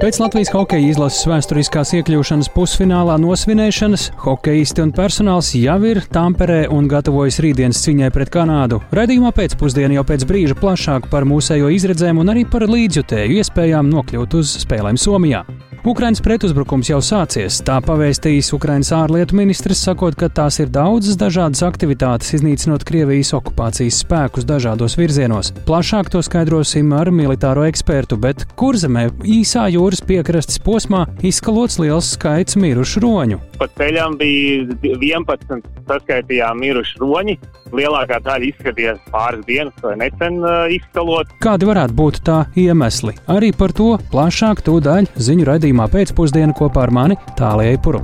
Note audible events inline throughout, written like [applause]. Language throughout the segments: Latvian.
Pēc Latvijas hokeja izlases vēsturiskās iekļūšanas pusfinālā nosvinēšanas hokeisti un personāls jau ir Tamperē un gatavojas rītdienas ciņai pret Kanādu. Radījumā pēcpusdienā jau pēc brīža plašāk par mūsējo izredzēm un arī par līdzjutēju iespējām nokļūt uz spēlēm Somijā. Ukraiņas pretuzbrukums jau sācies, tā pavēstījis Ukraiņas ārlietu ministrs, sakot, ka tās ir daudzas dažādas aktivitātes, iznīcinot Krievijas okupācijas spēkus dažādos virzienos. Plašāk to skaidrosim ar militāro ekspertu, bet kurzemē īsā jūras piekrastes posmā izskalots liels skaits mirušu roņu. Pa ceļam bija 11 saskaitījām miruši roņi. Lielākā daļa izskatījās pāris dienas vai nesen uh, izskalot. Kādi varētu būt tā iemesli? Arī par to plašāk tūdaļ ziņu raidījumā pēcpusdienā kopā ar mani Tālijai Puru.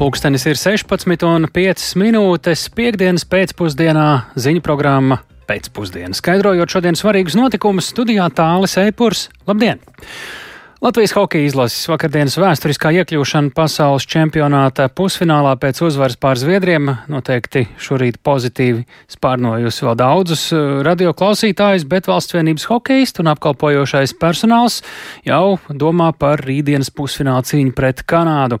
Pūkstens ir 16,5 minūtes. Piektdienas pēcpusdienā ziņu programma pēcpusdienā. Skaidrojot šodienas svarīgus notikumus, studijā Tālis Eipurs. Labdien! Latvijas hokeja izlases vakardienas vēsturiskā iekļūšana pasaules čempionāta pusfinālā pēc uzvaras pār Zviedriem noteikti šorīt pozitīvi spārnojusi vēl daudzus uh, radioklausītājus, bet valsts vienības hokeisti un apkalpojošais personāls jau domā par rītdienas pusfināla cīņu pret Kanādu.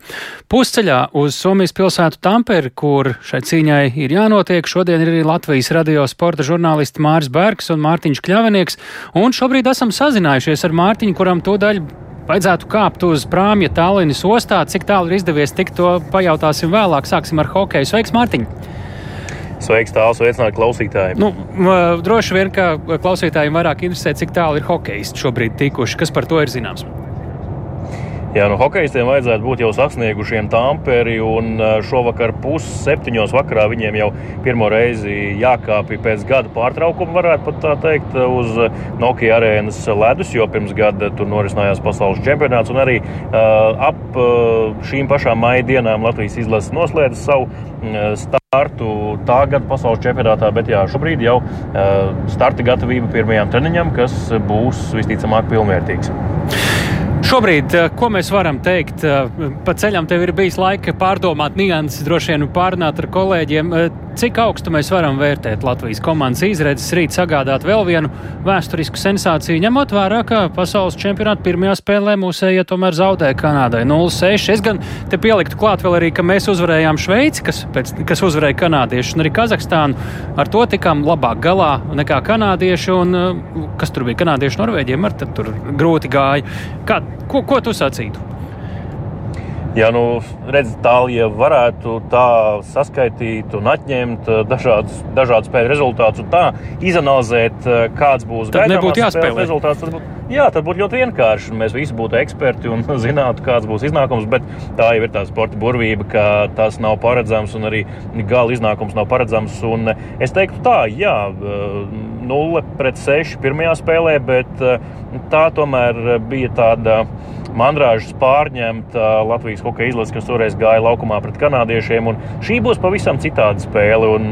Pusceļā uz Somijas pilsētu Tamperi, kur šai cīņai ir jānotiek, šodien ir arī Latvijas radio sporta žurnālisti Māris Bergs un Mārtiņš Kļavenīgs, un šobrīd esam sazinājušies ar Mārtiņu, kuram to daļu vajadzētu kāpt uz prāmja Tallinas ostā. Cik tālu ir izdevies tikt, to pajautāsim vēlāk. Sāksim ar hokeju. Sveiks, Mārtiņ! Sveiks, tāls veicināt klausītājiem. Nu, droši vien, ka klausītājiem vairāk interesē, cik tālu ir hokejisti šobrīd tikuši. Kas par to ir zināms? Jā, nu, hokeistiem vajadzētu būt jau sasniegušiem Tamperi, un šovakar pusseptiņos vakarā viņiem jau pirmo reizi jākāpj pēc gada pārtraukuma, varētu pat tā teikt, uz Nokia arēnas ledus, jo pirms gada tur norisinājās pasaules čempionāts, un arī uh, ap uh, šīm pašām maija dienām Latvijas izlases noslēdza savu uh, startu tā gada pasaules čempionātā, bet jā, šobrīd jau uh, starta gatavība pirmajām treniņam, kas būs visticamāk pilnvērtīgs. Šobrīd, eh, ko mēs varam teikt, eh, pa ceļam tev ir bijis laika pārdomāt nianses, droši vien pārunāt ar kolēģiem. Eh, cik augstu mēs varam vērtēt Latvijas komandas izredzes rīt sagādāt vēl vienu vēsturisku sensāciju, ņemot vērā, ka pasaules čempionāta pirmajā spēlē mūsējie tomēr zaudēja Kanādai 0-6. Es gan te pieliktu klāt vēl arī, ka mēs uzvarējām Šveici, kas, pēc, kas uzvarēja kanādiešus, un arī Kazahstānu. Ar to tikām labāk galā nekā kanādieši, un kas tur bija kanādieši, norvēģiem, ar tur grūti gāja. Kā, Ko, ko tu sacītu? Ja nu, redz, tālāk, ja varētu tā saskaitīt un atņemt eh, dažādus, dažādus spēļu rezultātus un tā izanalizēt, eh, kāds būs gaidāmais spēles rezultāts, tad būtu, jā, tad būtu ļoti vienkārši. Mēs visi būtu eksperti un [laughs] zinātu, kāds būs iznākums, bet tā jau ir tā sporta burvība, ka tas nav paredzams un arī gala iznākums nav paredzams. Un es teiktu tā, jā, 0 pret 6 pirmajā spēlē, bet tā tomēr bija tāda mandrāžas pārņemta Latvijas hokeja izlase, kas toreiz gāja laukumā pret kanādiešiem. Šī būs pavisam citāda spēle. Un,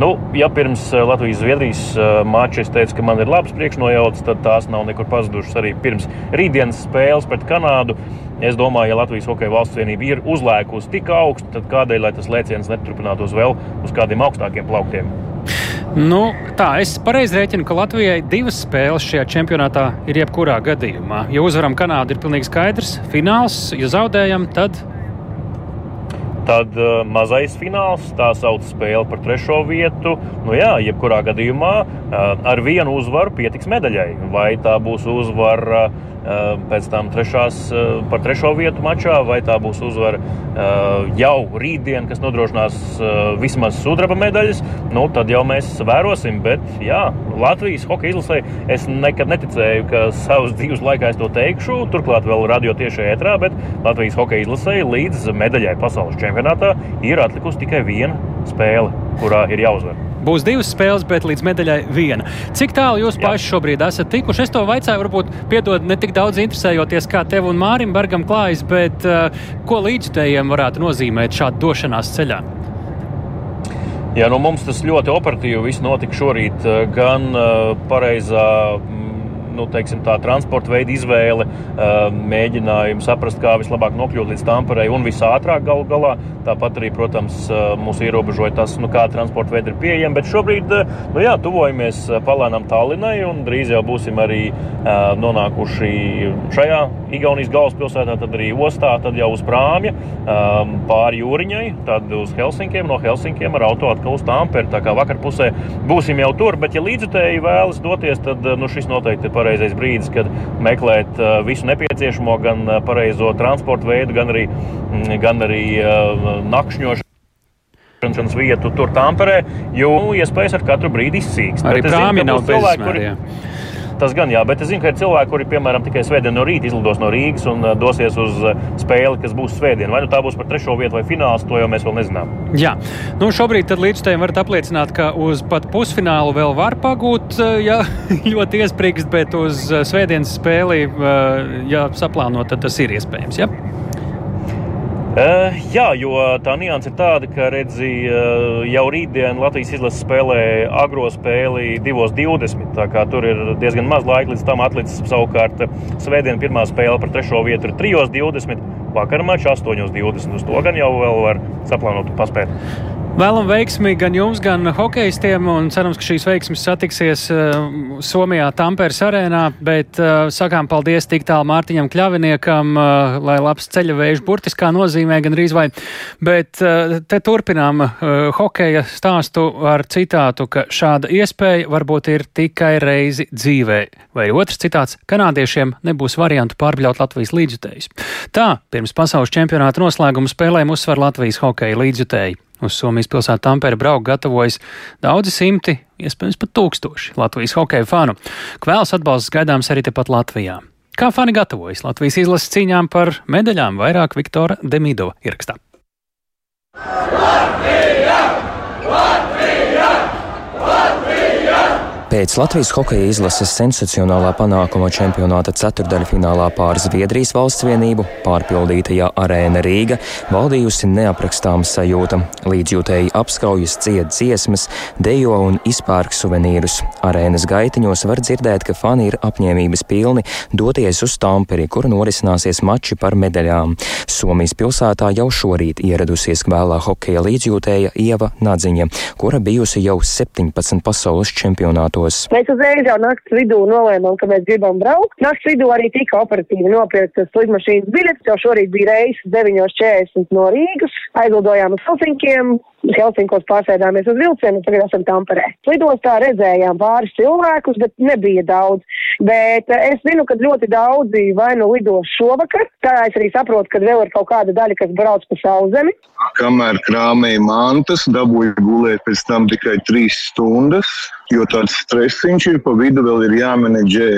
nu, ja pirms Latvijas-Zviedrijas mača es teicu, ka man ir labs priekšnojauts, tad tās nav nekur pazudušas arī pirms rītdienas spēles pret Kanādu. Es domāju, ja Latvijas Hokeja valsts vienība ir uzlēkusi tik augstu, tad kādēļ tas lēciens neturpinātos vēl uz kādiem augstākiem plauktiem? Nu, tā, es pareizi rēķinu, ka Latvijai divas spēles šajā čempionātā ir jebkurā gadījumā. Ja uzvaram Kanādu, ir pilnīgi skaidrs. Fināls, ja zaudējam, tad. Tad uh, mazais fināls, tā sauc spēle par trešo vietu. Nu, jā, jebkurā gadījumā uh, ar vienu uzvaru pietiks medaļai. Vai tā būs uzvara uh, pēc tam trešās, eh, par trešo vietu mačā, vai tā būs uzvara eh, jau rītdien, kas nodrošinās vismaz sudraba medaļas, nu, tad jau mēs vērosim. Bet jā, Latvijas hokeja izlasē es nekad neticēju, ka savus dzīves laikā es to teikšu. Turklāt vēl radio tiešajā ētrā, bet Latvijas hokeja izlasē līdz medaļai pasaules čempionātā ir atlikusi tikai viena spēle, kurā ir jāuzvar. Būs divas spēles, bet līdz medaļai viena. Cik tālu jūs Jā. paši šobrīd esat tikuši? Es to vaicāju, varbūt piedod ne tik daudz interesējoties, kā tev un Mārim Bergam klājas, bet uh, ko līdzutējiem varētu nozīmēt šāda došanās ceļā? Jā, nu mums tas ļoti operatīvi viss notika šorīt. Eh, gan uh, pareizā nu, teiksim, tā transporta veida izvēle, mēģinājumi saprast, kā vislabāk nokļūt līdz Tamperei un visātrāk galu galā. Tāpat arī, protams, mūs ierobežoja tas, nu, kā transporta veidi ir pieejami, bet šobrīd, nu jā, tuvojamies palēnām Tallinai un drīz jau būsim arī nonākuši šajā Igaunijas galvaspilsētā, tad arī ostā, tad jau uz prāmja, pāri jūriņai, tad uz Helsinkiem, no Helsinkiem ar auto atkal uz Tamperi. Tā kā vakar pusē būsim jau tur, bet ja līdzutēji vēlas doties, tad nu, šis noteikti ir pareizais brīdis, kad meklēt visu nepieciešamo, gan pareizo transporta veidu, gan arī, gan arī nakšņošanu iebraukšanas vietu tur Tamperē, jo nu, iespējas ar katru brīdi izsīkst. Arī prāmi nav bezsmērā. Tas gan jā, bet es zinu, ka ir cilvēki, kuri, piemēram, tikai svētdien no rīta izlidos no Rīgas un dosies uz spēli, kas būs svētdien. Vai nu tā būs par trešo vietu vai fināls, to jau mēs vēl nezinām. Jā, nu šobrīd līdzstājiem varat apliecināt, ka uz pat pusfinālu vēl var pagūt, ja [laughs] ļoti iesprīgst, bet uz svētdienas spēli, ja saplānot, tad tas ir iespējams. Ja? Uh, jā, jo tā nianses ir tāda, ka redzi, uh, jau rītdien Latvijas izlase spēlē agro spēli 2.20. Tā kā tur ir diezgan maz laika līdz tam atlicis. Savukārt, svētdien pirmā spēle par trešo vietu ir 3.20. Vakar mačs 8.20. Uz to gan jau var saplānot un paspēt. Vēlam veiksmi gan jums, gan hokeistiem, un cerams, ka šīs veiksmes satiksies uh, Somijā, Tamperes arēnā. Bet uh, sakām paldies tik tālu Mārtiņam Kļaviniekam, uh, lai labs ceļa vējš burtiskā nozīmē gan rīz vai. Bet uh, te turpinām uh, hokeja stāstu ar citātu, ka šāda iespēja varbūt ir tikai reizi dzīvē. Vai otrs citāts - kanādiešiem nebūs variantu pārbļaut Latvijas līdzjutējus. Tā, pirms pasaules čempionāta noslēguma spēlēm uzsver Latvijas hokeja līdzjutēji. Uz Somijas pilsētu Tampere braukt gatavojas daudzi simti, iespējams pat tūkstoši Latvijas hokeja fanu. Kvēls atbalsts gaidāms arī tepat Latvijā. Kā fani gatavojas Latvijas izlases cīņām par medaļām, vairāk Viktora Demidova ierakstā. Latvija! Latvija! Pēc Latvijas hokeja izlases sensacionālā panākuma čempionāta ceturdaļfinālā pār Zviedrijas valsts vienību pārpildītajā arēna Rīga valdījusi neaprakstāma sajūta. Līdzjūtēji apskaujas cied dziesmas, dejo un izpērk suvenīrus. Arēnas gaitiņos var dzirdēt, ka fani ir apņēmības pilni doties uz Tamperi, kur norisināsies mači par medaļām. Somijas pilsētā jau šorīt ieradusies vēlā hokeja līdzjūtēja Ieva Nadziņa, kura bijusi jau 17 pasaules čempionātu apmetos. Mēs uzreiz jau naktas vidū nolēmām, ka mēs gribam braukt. Naktas vidū arī tika operatīvi nopirktas lidmašīnas biļetes, jo šorīt bija reisis 9.40 no Rīgas. Aizlidojām uz Helsinkiem, Helsinkos pārsēdāmies uz vilcienu, tagad esam Tamperē. Lidostā redzējām pāris cilvēkus, bet nebija daudz. Bet eh, es zinu, ka ļoti daudzi vai nu lidos šovakar, tā es arī saprotu, ka vēl ir kaut kāda daļa, kas brauc pa sauszemi. Kamēr krāmēja mantas, dabūja gulēt pēc tam tikai trīs stundas jo tāds stresiņš ir pa vidu, vēl ir jāmenedžē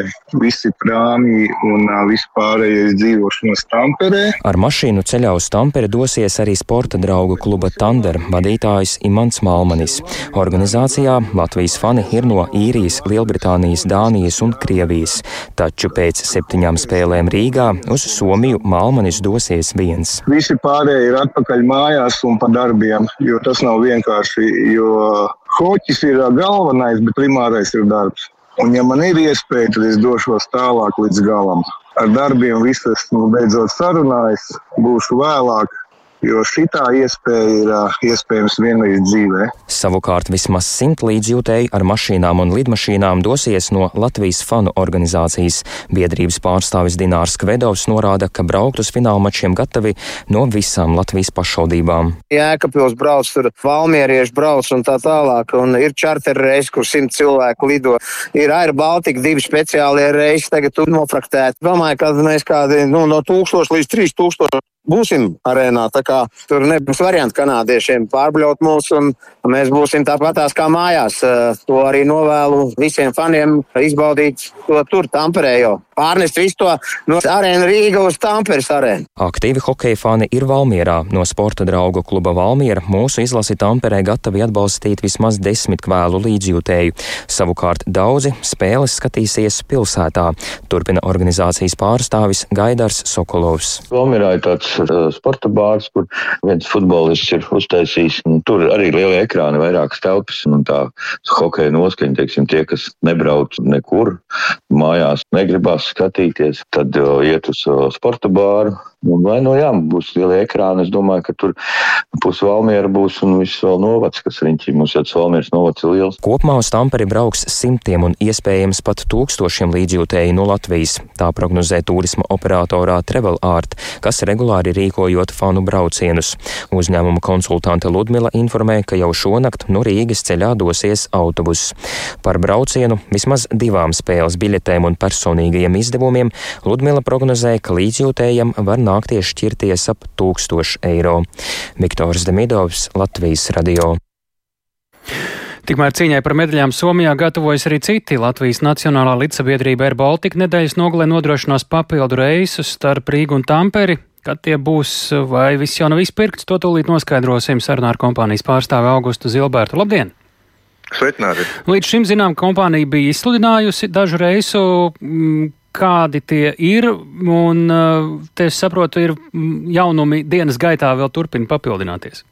visi prāmi un vispārējais dzīvošanas Tamperē. Ar mašīnu ceļā uz Tamperi dosies arī sporta draugu kluba Tander vadītājs Imants Malmanis. Organizācijā Latvijas fani ir no Īrijas, Lielbritānijas, Dānijas un Krievijas, taču pēc septiņām spēlēm Rīgā uz Somiju Malmanis dosies viens. Visi pārējie ir atpakaļ mājās un pa darbiem, jo tas nav vienkārši, jo Hoķis ir galvenais, bet primārais ir darbs. Un, ja man ir iespēja, tad es došos tālāk līdz galam. Ar darbiem viss esmu beidzot sarunājis, būšu vēlāk, jo šitā iespēja ir uh, iespējams vienreiz dzīvē. Savukārt vismaz simt līdzjūtēji ar mašīnām un lidmašīnām dosies no Latvijas fanu organizācijas. Biedrības pārstāvis Dinārs Kvedovs norāda, ka braukt uz fināla mačiem gatavi no visām Latvijas pašvaldībām. Jēkabpils brauc, tur valmierieši brauc un tā tālāk, un ir čarter reisi, kur simt cilvēku lido. Ir Air Baltica divi speciālie reisi, tagad tur nofraktēti. Domāju, ka mēs kādi nu, no 1000 līdz 3000 būsim arēnā. Tā kā tur nebūs variantu kanādiešiem pārbļaut mūs, un mēs būsim tāpatās kā mājās. To arī novēlu visiem faniem izbaudīt to tur, Tamperē pārnest visu to no arēna Rīga uz Tamperes arēnu. Aktīvi hokeja fani ir Valmierā. No sporta draugu kluba Valmiera mūsu izlasi Tamperē gatavi atbalstīt vismaz desmit kvēlu līdzjūtēju. Savukārt daudzi spēles skatīsies pilsētā. Turpina organizācijas pārstāvis Gaidars Sokolovs. Valmierā ir tāds uh, sporta bārs, kur viens futbolists ir uztaisījis. Tur arī lielie ekrāni, vairākas telpas un tā hokeja noskaņa, teiksim, tie, kas nebrauc nekur, mājās negribas skatīties, tad uh, iet uz uh, sporta bāru. Un vai no jā, būs lielie ekrāni, es domāju, ka tur pus Valmiera būs un viss vēl novads, kas riņķī mums jau Valmieras novads ir liels. Kopumā uz Tamperi brauks simtiem un iespējams pat tūkstošiem līdzjūtēju no Latvijas. Tā prognozē turisma operatorā Travel Art, kas regulāri rīkojot fanu braucienus. Uzņēmuma konsultante Ludmila informē, ka jau šonakt no Rīgas ceļā dosies autobuss. Par braucienu vismaz divām spēles biļetēm un personīgajiem izdevumiem Ludmila prognozē, ka līdzjūtējiem var nākties šķirties ap 1000 eiro. Viktors Demidovs, Latvijas radio. Tikmēr cīņai par medaļām Somijā gatavojas arī citi. Latvijas Nacionālā līdzsabiedrība Air Baltica nedēļas nogalē nodrošinās papildu reisus starp Rīgu un Tamperi. Kad tie būs, vai viss jau nav izpirkts, to tūlīt noskaidrosim sarunā ar kompānijas pārstāvi Augustu Zilbertu. Labdien! Sveicināti! Līdz šim, zinām, kompānija bija izsludinājusi dažu reisu mm, kādi tie ir, un te es saprotu, ir jaunumi dienas gaitā vēl turpina papildināties.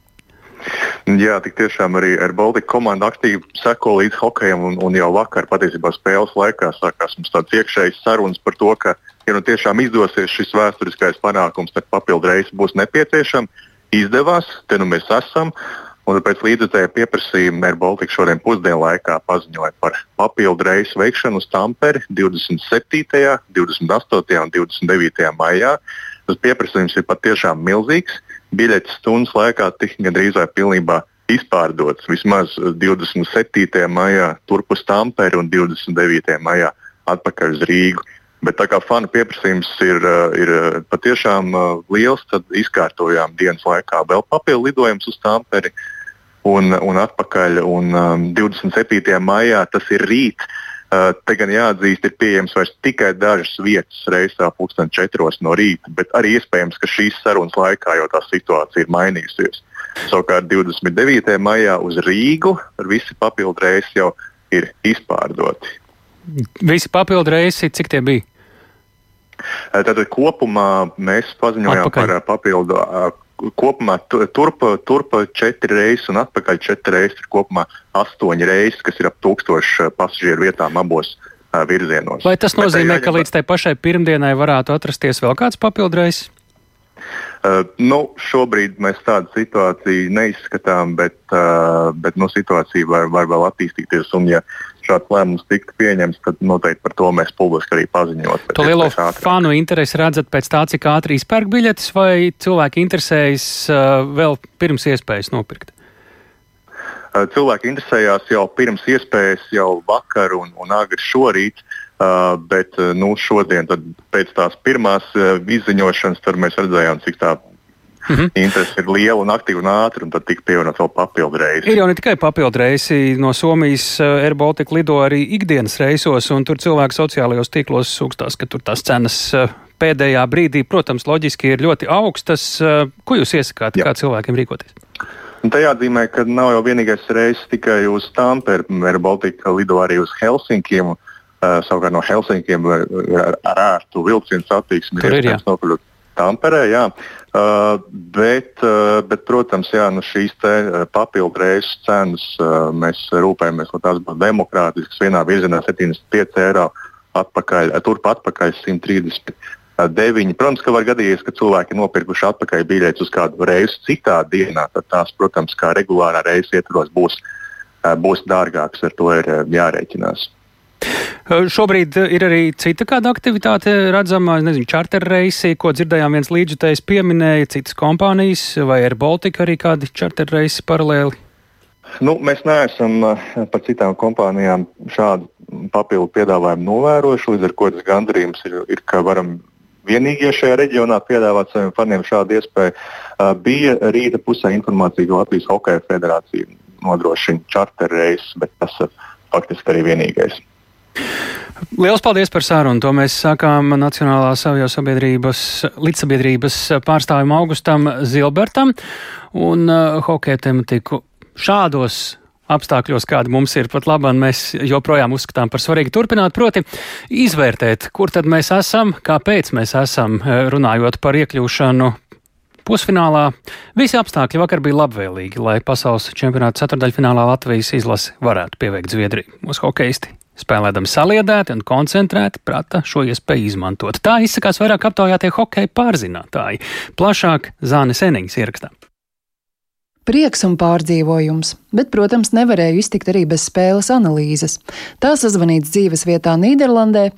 Jā, tik tiešām arī ar Baltiku komandu aktīvi seko līdz hokejam, un, un jau vakar, patiesībā spēles laikā, sākās mums tāds iekšējs sarunas par to, ka, ja nu tiešām izdosies šis vēsturiskais panākums, tad papildu reisi būs nepieciešami. Izdevās, te nu mēs esam. Un pēc līdzekļu pieprasījuma Air Baltica šodien pusdienu laikā paziņoja par papildu reisu veikšanu uz Tamperi 27., 28. un 29. maijā. Tas pieprasījums ir patiešām milzīgs. Biļetes stundas laikā tika gandrīz vai pilnībā izpārdots. Vismaz 27. maijā turp uz Tamperi un 29. maijā atpakaļ uz Rīgu. Bet tā kā fanu pieprasījums ir, ir patiešām liels, tad izkārtojām dienas laikā vēl papildu lidojumus uz Tamperi un, un atpakaļ. Un, um, 27. maijā tas ir rīt. Uh, te gan jāatzīst, ir pieejams vairs tikai dažas vietas reisā, pulksten 4 no rīta, bet arī iespējams, ka šīs sarunas laikā jau tā situācija ir mainījusies. Savukārt 29. maijā uz Rīgu visi papildu reisi jau ir izpārdoti. Visi papildu reisi, cik tie bija? Tātad kopumā mēs paziņojām Atpakaļ. par papildu kopumā turp, turp četri reizes un atpakaļ četri reizes ir kopumā astoņi reizes, kas ir ap tūkstošu pasažieru vietām abos uh, virzienos. Vai tas nozīmē, jāņem... ka līdz tai pašai pirmdienai varētu atrasties vēl kāds papildreizes? Uh, nu, šobrīd mēs tādu situāciju neizskatām, bet, uh, bet nu, situācija var, var vēl attīstīties. Un, ja šāds lēmums tiktu pieņemts, tad noteikti par to mēs publiski arī paziņot. To lielo fanu interesi redzat pēc tā, cik ātri izpērk biļetes, vai cilvēki interesējas uh, vēl pirms iespējas nopirkt? Uh, cilvēki interesējās jau pirms iespējas, jau vakar un, un agri šorīt. Uh, bet uh, nu, šodien, pēc tās pirmās uh, izziņošanas, mēs redzējām, cik tā Mm -hmm. Interesi ir liela un aktīva un ātra, un tad tika pievienot vēl papildu reisi. Ir jau ne tikai papildu reisi. No Somijas eh, Air Baltica lido arī ikdienas reisos, un tur cilvēki sociālajos tīklos sūkstās, ka tur tās cenas eh, pēdējā brīdī, protams, loģiski ir ļoti augstas. Eh, ko jūs iesakāt, Jā. kā cilvēkiem rīkoties? Un tā jāatzīmē, ka nav jau vienīgais reiss tikai uz Tampere. Air Baltica lido arī uz Helsinkiem. Uh, savukārt no Helsinkiem ar, ar, ērtu vilcienu satiksmi ir iespējams nokļūt Tamperē. Jā. Uh, bet, uh, bet, protams, jā, nu šīs uh, papildu reizes cenas mēs rūpējamies, lai tās būtu demokrātiskas. Vienā virzienā 75 eiro, atpakaļ, turp atpakaļ 139. Protams, ka var gadīties, ka cilvēki ir nopirkuši atpakaļ biļetes uz kādu reizi citā dienā. Tad tās, protams, kā regulārā reizes ietvaros būs, būs dārgākas. Ar to ir jārēķinās. Šobrīd ir arī cita kāda aktivitāte redzama, nezinu, čarter reisi, ko dzirdējām viens līdzjutējs pieminēja, citas kompānijas vai ar Baltiku arī kādi čarter reisi paralēli. Nu, mēs neesam par citām kompānijām šādu papildu piedāvājumu novērojuši, līdz ar to tas gandarījums ir, ir, ka varam vienīgie šajā reģionā piedāvāt saviem faniem šādu iespēju. Bija rīta pusē informācija, ka Latvijas Hokeja federācija nodrošina čarter reisus, bet tas ir faktiski arī vienīgais. Liels paldies par sarunu. To mēs sākām Nacionālās avio sabiedrības līdzsabiedrības pārstāvim Augustam Zilbertam un uh, hokeja tematiku šādos apstākļos, kādi mums ir pat labi, un mēs joprojām uzskatām par svarīgu turpināt, proti, izvērtēt, kur tad mēs esam, kāpēc mēs esam, eh, runājot par iekļūšanu. Pusfinālā visi apstākļi vakar bija labvēlīgi, lai pasaules čempionāta ceturdaļfinālā Latvijas izlase varētu pieveikt Zviedriju. Mūsu hokeisti spēlēdami saliedēti un koncentrēti, prata šo iespēju izmantot. Tā izsakās vairāk aptaujātie hokeja pārzinātāji. Plašāk Zānes Eniņas ierakstā. Prieks un pārdzīvojums, bet, protams, nevarēju iztikt arī bez spēles analīzes. Tā sazvanīts dzīves vietā Nīderlandē,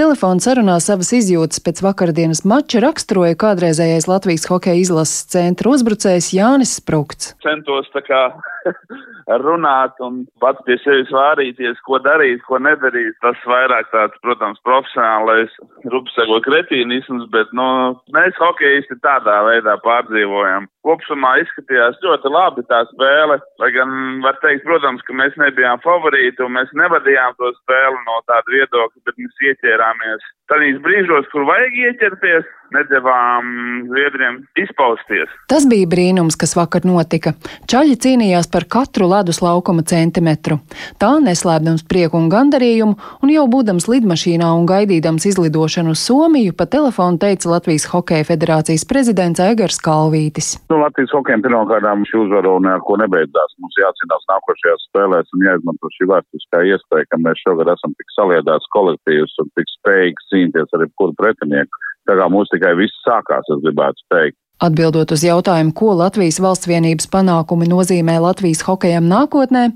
telefona sarunā savas izjūtas pēc vakardienas mača raksturoja kādreizējais Latvijas hokeja izlases centra uzbrucējs Jānis Sprukts. Centos tā kā [laughs] runāt un pats pie sevis vārīties, ko darīt, ko nedarīt. Tas vairāk tāds, protams, profesionālais rupsego kretīnisms, bet, nu, mēs hokeisti tādā veidā pārdzīvojam. Kopsumā izskatījās ļoti labi tā spēle, lai gan var teikt, protams, ka mēs nebijām favorīti un mēs nevadījām to spēli no tāda viedokļa, bet mēs ieķērāmies. Tādīs brīžos, kur vajag ieķerties, nedavām zviedriem izpausties. Tas bija brīnums, kas vakar notika. Čaļi cīnījās par katru ledus laukuma centimetru. Tā neslēpdams prieku un gandarījumu, un jau būdams lidmašīnā un gaidīdams izlidošanu uz Somiju, pa telefonu teica Latvijas Hokeja federācijas prezidents Egars Kalvītis. Nu, Latvijas hokejam pirmkārt šī uzvara un ar ko nebeidzās. Mums jācīnās nākošajās spēlēs un jāizmanto šī vēsturiskā iespēja, ka mēs šogad esam tik saliedēts kolektīvs un tik spējīgs cīnīties ar jebkuru pretinieku. Tā kā mums tikai viss sākās, es gribētu teikt. Atbildot uz jautājumu, ko Latvijas valsts vienības panākumi nozīmē Latvijas hokejam nākotnē,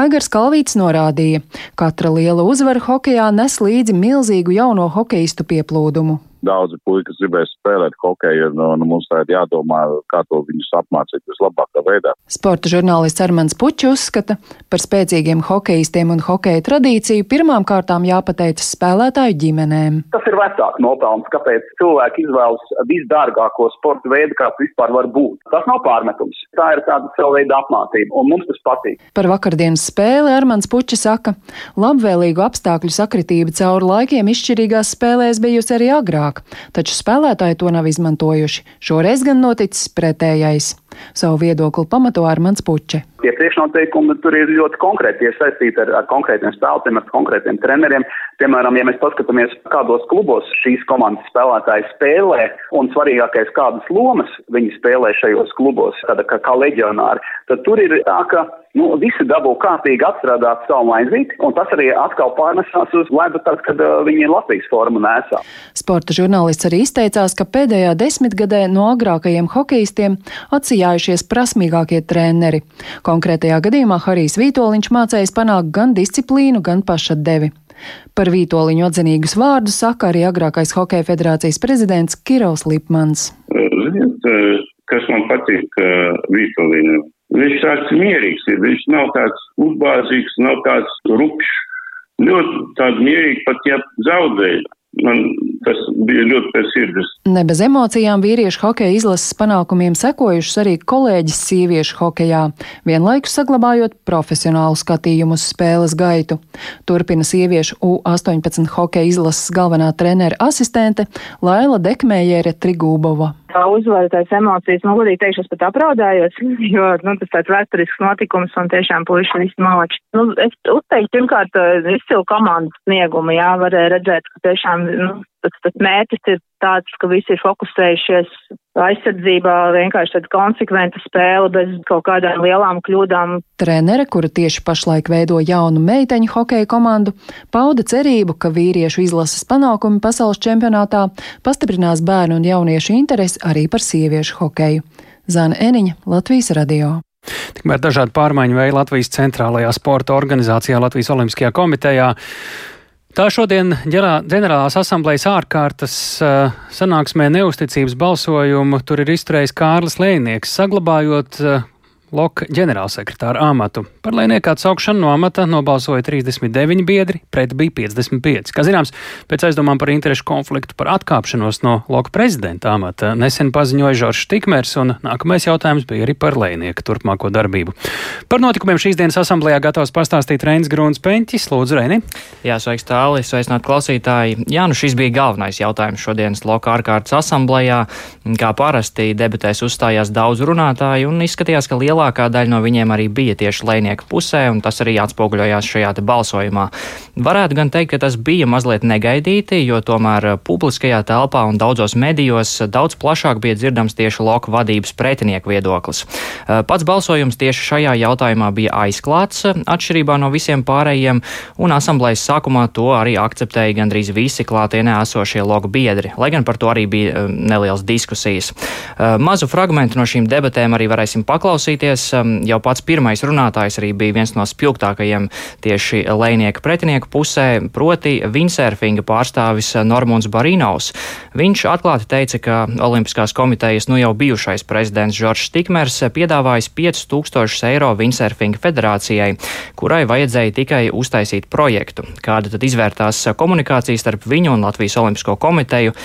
Aigars Kalvīts norādīja, ka katra liela uzvara hokejā nes līdzi milzīgu jauno hokeistu pieplūdumu daudzi puikas gribēs spēlēt hokeju, un, un mums tagad jādomā, kā to viņus apmācīt vislabākā veidā. Sporta žurnālists Armāns Puķis uzskata, par spēcīgiem hokeistiem un hokeja tradīciju pirmām kārtām jāpateicas spēlētāju ģimenēm. Tas ir vecāks nopelns, kāpēc cilvēki izvēlas visdārgāko sporta veidu, kāds vispār var būt. Tas nav pārmetums. Tā ir tāda sava veida apmācība, un mums tas patīk. Par vakardienas spēli Armāns Puķis saka, labvēlīgu apstākļu sakritība cauri laikiem izšķirīgās spēlēs bijusi arī agrāk vairāk, taču spēlētāji to nav izmantojuši. Šoreiz gan noticis pretējais. Savu viedokli pamato Armāns Puķe. Tie priekšnoteikumi tur ir ļoti konkrēti, tie saistīti ar, ar konkrētiem spēlētājiem, ar konkrētiem treneriem. Piemēram, ja mēs paskatāmies, kādos klubos šīs komandas spēlētāji spēlē, un svarīgākais, kādas lomas viņi spēlē šajos klubos, tāda kā, kā leģionāri, tad tur ir tā, ka nu, visi dabū kārtīgi atstrādāt savu maizīti, un tas arī atkal pārnesās uz ledu, tad, kad uh, viņi Latvijas formu nesā. Sporta žurnālists arī izteicās, ka pēdējā desmitgadē no agrākajiem hokeistiem atsijājušies prasmīgākie treneri. Konkrētajā gadījumā Harijs Vītoliņš mācējis panākt gan disciplīnu, gan pašatdevi. Par Vītoliņu atzinīgus vārdus saka arī agrākais Hokeja federācijas prezidents Kirovs Lipmans. Ziniet, kas man patīk Vītoliņu? Viņš tāds mierīgs ir, viņš nav tāds uzbāzīgs, nav tāds rupšs. Ļoti tāds mierīgs, pat ja zaudēja. Man tas bija ļoti pēc sirds. Ne bez emocijām vīriešu hokeja izlases panākumiem sekojušas arī kolēģis sieviešu hokejā, vienlaikus saglabājot profesionālu skatījumu uz spēles gaitu. Turpina sieviešu U-18 hokeja izlases galvenā trenera asistente Laila Dekmējere Trigūbova. Tā uzvara, tās emocijas, nu, godīgi teikšu, es pat apraudājos, [laughs] jo, nu, tas tāds vēsturisks notikums un tiešām puiši visi malači. Nu, es uzteiktu, pirmkārt, izcilu komandas sniegumu, jā, varēja redzēt, ka tiešām, nu, tas, tas mērķis ir tāds, ka visi ir fokusējušies aizsardzībā, vienkārši tāda konsekventa spēle bez kaut kādām lielām kļūdām. Trenere, kura tieši pašlaik veido jaunu meiteņu hokeja komandu, pauda cerību, ka vīriešu izlases panākumi pasaules čempionātā pastiprinās bērnu un jauniešu interesi arī par sieviešu hokeju. Zana Eniņa, Latvijas radio. Tikmēr dažādi pārmaiņu veidi Latvijas centrālajā sporta organizācijā, Latvijas Olimpiskajā komitejā Tā šodien ģenerālās asamblējas ārkārtas uh, sanāksmē neusticības balsojumu tur ir izturējis Kārlis Lēnieks, saglabājot uh, Loka ģenerālsekretāra amatu. Par Lēnieku atsaukšanu no amata nobalsoja 39 biedri, pret bija 55. Kā zināms, pēc aizdomām par interešu konfliktu par atkāpšanos no Loka prezidenta amata nesen paziņoja Žoržs Tikmers, un nākamais jautājums bija arī par Lēnieku turpmāko darbību. Par notikumiem šīs dienas asamblējā gatavs pastāstīt Reinis Grūns Peņķis. Lūdzu, Reini! Jā, sveiks tāli, sveicināt klausītāji. Jā, nu šis bija galvenais jautājums šodienas Loka ārkārtas asamblējā. Kā parasti debatēs uzstājās daudz runātāju un izskatījās, ka lielākā daļa no viņiem arī bija tieši lēnieku pusē, un tas arī atspoguļojās šajā balsojumā. Varētu gan teikt, ka tas bija mazliet negaidīti, jo tomēr publiskajā telpā un daudzos medijos daudz plašāk bija dzirdams tieši Loka vadības pretinieku viedoklis. Pats balsojums tieši šajā jautājumā bija aizklāts, atšķirībā no visiem pārējiem, un asamblējas sākumā to arī akceptēja gandrīz visi klātienē esošie logu biedri, lai gan par to arī bija nelielas diskusijas. Mazu fragmentu no šīm debatēm arī varēsim paklausīties. Jau pats pirmais runātājs arī bija viens no spilgtākajiem tieši lēnieku pretinieku pusē, proti windsurfinga pārstāvis Normons Barīnaus. Viņš atklāti teica, ka Olimpiskās komitejas nu jau bijušais prezidents Žoržs Tikmers piedāvājis 5000 eiro windsurfinga federācijai, kurai vajadzēja tikai uztaisīt projektu. Kāda tad izvērtās komunikācija starp viņu un Latvijas Olimpisko komiteju,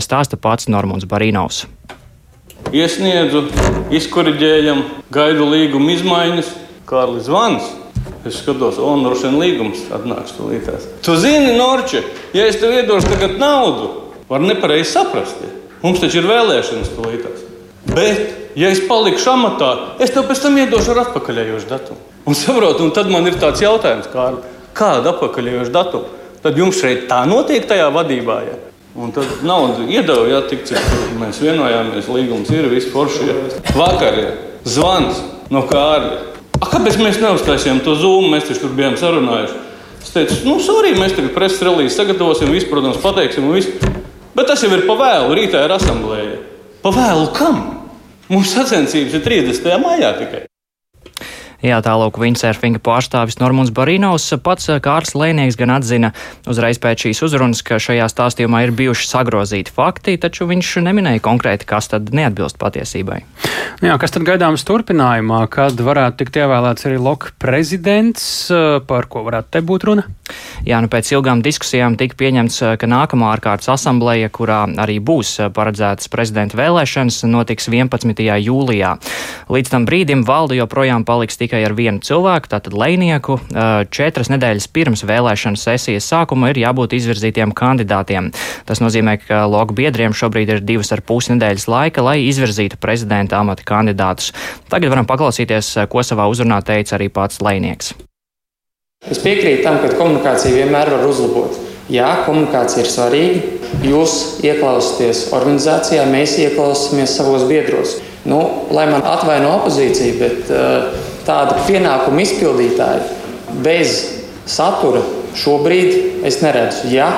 stāsta pats Normons Barīnaus. Iesniedzu, izkoriģējam, gaidu līguma izmaiņas, Kārlis Zvans. Es skatos, un droši vien līgums atnāks tūlītās. Tu zini, Norče, ja es tev iedošu tagad naudu, var nepareizi saprast. Mums taču ir vēlēšanas tūlītās. Bet, ja es palikšu amatā, es tev pēc tam iedošu ar atpakaļējošu datumu. Un saprotu, un tad man ir tāds jautājums, Kārli, kāda atpakaļējoša datuma? Tad jums šeit tā notiek tajā vadībā. Ja? Un tad naudu iedeva, ja tik cik mēs vienojāmies, līgums ir viss forši. Ja. Vakar ja. zvans no Kārļa. A, kāpēc mēs neuztaisījām to zūmu? Mēs taču tur bijām sarunājuši. Es teicu, nu, sorry, mēs tagad preses relīzi sagatavosim, visu, protams, pateiksim, un visu. Bet tas jau ir pavēlu, rītā ir asamblēja. Pavēlu kam? Mums sacensības ir 30. maijā tikai. Jā, tālāk windsurfinga pārstāvis Normons Barīnaus pats Kārs Lēnieks gan atzina uzreiz pēc šīs uzrunas, ka šajā stāstījumā ir bijuši sagrozīti fakti, taču viņš neminēja konkrēti, kas tad neatbilst patiesībai. Jā, kas tad gaidāms turpinājumā, kad varētu tikt ievēlēts arī Loka prezidents, par ko varētu te būt runa? Jā, nu pēc ilgām diskusijām tika pieņemts, ka nākamā ārkārtas asambleja, kurā arī būs paredzētas prezidenta vēlēšanas, notiks 11. jūlijā. Līdz tam brīdim valde joprojām paliks tikai ar vienu cilvēku, tātad Leinieku. Četras nedēļas pirms vēlēšana sesijas sākuma ir jābūt izvirzītiem kandidātiem. Tas nozīmē, ka logu biedriem šobrīd ir divas ar pus nedēļas laika, lai izvirzītu prezidenta amata kandidātus. Tagad varam paklausīties, ko savā uzrunā teica arī pats Leinieks. Es piekrītu tam, ka komunikāciju vienmēr var uzlabot. Jā, komunikācija ir svarīga. Jūs ieklausāties organizācijā, mēs ieklausāmies savos biedros. Nu, lai man atvaino opozīcija, bet uh, tāda pienākuma izpildītāja bez satura šobrīd es neredzu. Ja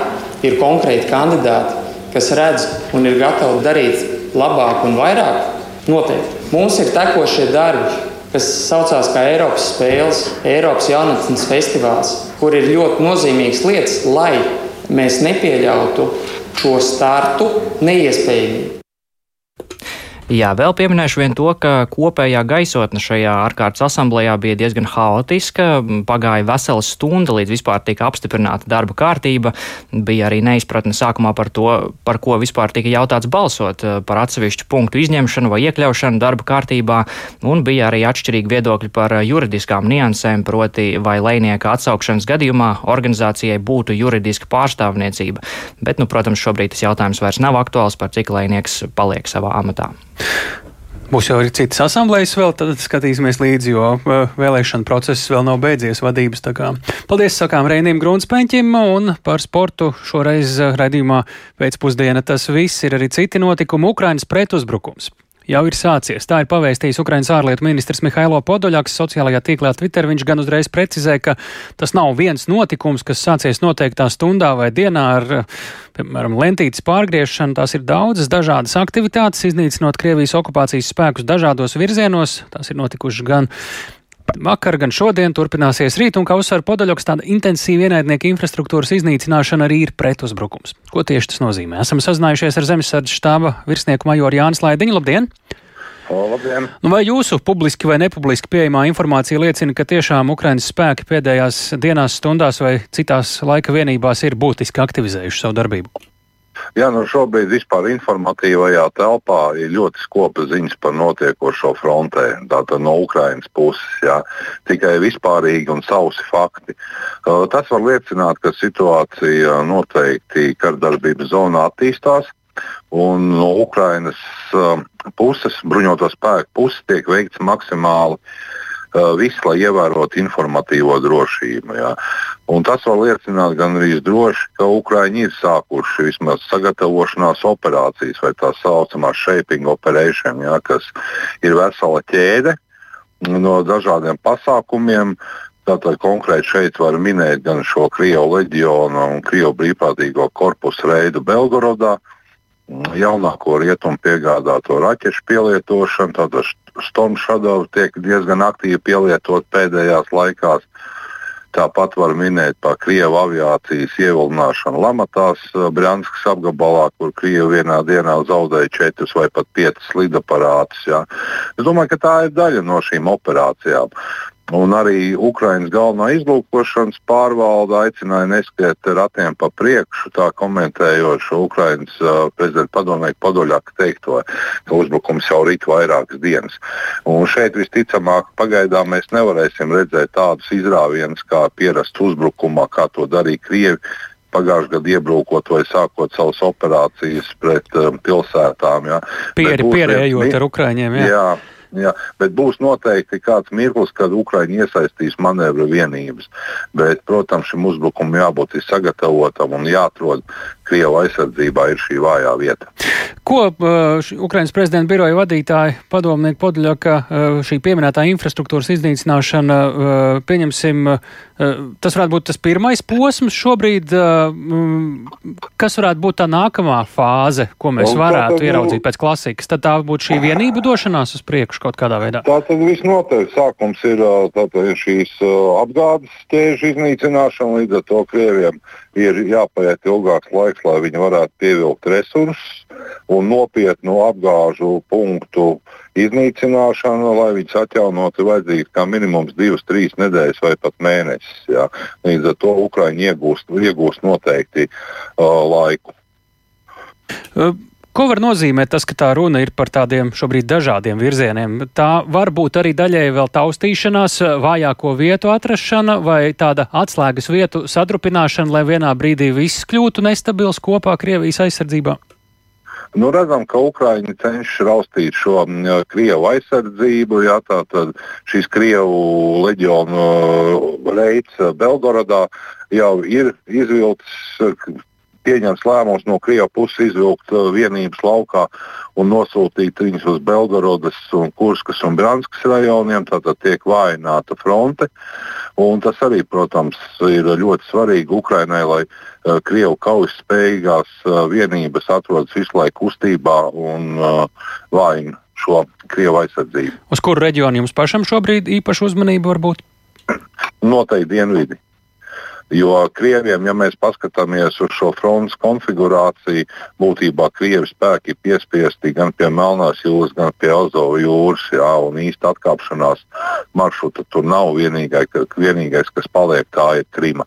ir konkrēti kandidāti, kas redz un ir gatavi darīt labāk un vairāk, noteikti. Mums ir tekošie darbi, kas saucās kā Eiropas spēles, Eiropas jaunatnes festivāls, kur ir ļoti nozīmīgas lietas, lai mēs nepieļautu šo startu neiespējamību. Jā, vēl pieminēšu vien to, ka kopējā gaisotne šajā ārkārtas asamblējā bija diezgan haotiska. Pagāja vesela stunda, līdz vispār tika apstiprināta darba kārtība. Bija arī neizpratne sākumā par to, par ko vispār tika jautāts balsot, par atsevišķu punktu izņemšanu vai iekļaušanu darba kārtībā, un bija arī atšķirīgi viedokļi par juridiskām niansēm, proti vai lēnieka atsaukšanas gadījumā organizācijai būtu juridiska pārstāvniecība. Bet, nu, protams, šobrīd tas jautājums vairs nav aktuāls, par cik lēnieks paliek savā amatā. Būs jau arī citas asamblejas, vēl tad skatīsimies līdzi, jo vēlēšana process vēl nav beidzies vadības. Paldies, sakām Reinim Grunsteņķim, un par sportu šoreiz raidījumā pēcpusdiena tas viss. Ir arī citi notikumi - Ukrainas pretuzbrukums jau ir sācies. Tā ir pavēstījis Ukrainas ārlietu ministrs Mihailo Podoļaks sociālajā tīklā Twitter. Viņš gan uzreiz precizē, ka tas nav viens notikums, kas sācies noteiktā stundā vai dienā ar, piemēram, lentītes pārgriešanu. Tās ir daudzas dažādas aktivitātes, iznīcinot Krievijas okupācijas spēkus dažādos virzienos. Tās ir notikušas gan Vakar, gan šodien turpināsies rīt, un kā uzsver Podaļoks, tāda intensīva ienaidnieka infrastruktūras iznīcināšana arī ir pretuzbrukums. Ko tieši tas nozīmē? Esam sazinājušies ar Zemesardzes štāba virsnieku majoru Jānis Laidiņu. Labdien! Labdien. Nu, vai jūsu publiski vai nepubliski pieejamā informācija liecina, ka tiešām Ukraiņas spēki pēdējās dienās, stundās vai citās laika vienībās ir būtiski aktivizējuši savu darbību? Jā, nu šobrīd vispār informatīvajā telpā ir ļoti skopas ziņas par notiekošo frontē. Tātad no Ukrainas puses jā, tikai vispārīgi un sausi fakti. Tas var liecināt, ka situācija noteikti kardarbības zonā attīstās. Un no Ukrainas puses, bruņoto spēku puses, tiek veikts maksimāli uh, viss, lai ievērotu informatīvo drošību. Jā. Un tas var liecināt gan arī droši, ka Ukraiņi ir sākuši vismaz sagatavošanās operācijas, vai tā saucamā shaping operation, jā, kas ir vesela ķēde no dažādiem pasākumiem. Tātad konkrēti šeit var minēt gan šo Krievijas leģionu un Krievijas brīvprātīgo korpusu reidu Belgorodā, uh, jaunāko rietumu piegādāto raķešu pielietošanu. Tātad Storm Shadow tiek diezgan aktīvi pielietot pēdējās laikās. Tāpat var minēt par Krievu aviācijas ievilināšanu Lamatās, eh, Brānskas apgabalā, kur Krievi vienā dienā zaudēja četrus vai pat piecus lidaparātus. Ja. Es domāju, ka tā ir daļa no šīm operācijām. Un arī Ukraiņas galvenā izlūkošanas pārvalde aicināja neskiet ratiem pa priekšu, tā komentējot šo Ukraiņas uh, prezidenta padomnieku Padoļaku teikto, ka uzbrukums jau rīt vairākas dienas. Un šeit visticamāk pagaidām mēs nevarēsim redzēt tādus izrāvienus kā pierast uzbrukumā, kā to darīja Krievi pagājušajā gadā iebrukot vai sākot savas operācijas pret um, pilsētām. Ja. Pieri, pierējot ar Ukraiņiem. Jā. Jā, Jā, bet būs noteikti kāds mirklis, kad Ukraiņi iesaistīs manevru vienības. Bet, protams, šim uzbrukumam jābūt sagatavotam un jāatrod Krievu aizsardzībā ir šī vājā vieta. Ko uh, Ukraiņas prezidenta biroja vadītāja padomnieka Podļaka uh, šī pieminētā infrastruktūras iznīcināšana, uh, pieņemsim, tas varētu būt tas pirmais posms šobrīd, kas varētu būt tā nākamā fāze, ko mēs varētu tad, ieraudzīt pēc klasikas? Tad tā būtu šī vienība došanās uz priekšu kaut kādā veidā. Tā tad visnotaļ sākums ir tātad, šīs apgādes ķēžu iznīcināšana, līdz ar to Krieviem ir jāpaiet ilgāks laiks, lai viņi varētu pievilkt resursus un nopietnu apgāžu punktu iznīcināšanu, lai viņus atjaunotu, ir vajadzīgs kā minimums divas, trīs nedēļas vai pat mēnesis. Jā. Līdz ar to Ukraiņi iegūst, iegūst noteikti uh, laiku. Uh. Ko var nozīmēt tas, ka tā runa ir par tādiem šobrīd dažādiem virzieniem? Tā var būt arī daļēji vēl taustīšanās, vājāko vietu atrašana vai tāda atslēgas vietu sadrupināšana, lai vienā brīdī viss kļūtu nestabils kopā Krievijas aizsardzībā? Nu, redzam, ka Ukrāņi cenšas raustīt šo krievu aizsardzību. Jā, tātad šīs krievu leģionu reids Belgorodā jau ir izvilkts pieņemts lēmums no Krievijas puses izvilkt uh, vienības laukā un nosūtīt viņus uz Belgorodas, un Kurskas un Branskas rajoniem. Tātad tiek vājināta fronte. Un tas arī, protams, ir ļoti svarīgi Ukrainai, lai uh, Krievu kaujas spējīgās uh, vienības atrodas visu laiku kustībā un uh, vājina šo Krievu aizsardzību. Uz kuru reģionu jums pašam šobrīd īpaši uzmanība var būt? Noteikti dienvidi. Jo Krieviem, ja mēs paskatāmies uz šo frontes konfigurāciju, būtībā Krievi spēki ir piespiesti gan pie Melnās jūras, gan pie Azovu jūras. Jā, un īsta atkāpšanās maršruta tur nav. Vienīgais, vienīgais kas paliek, tā ir Krima.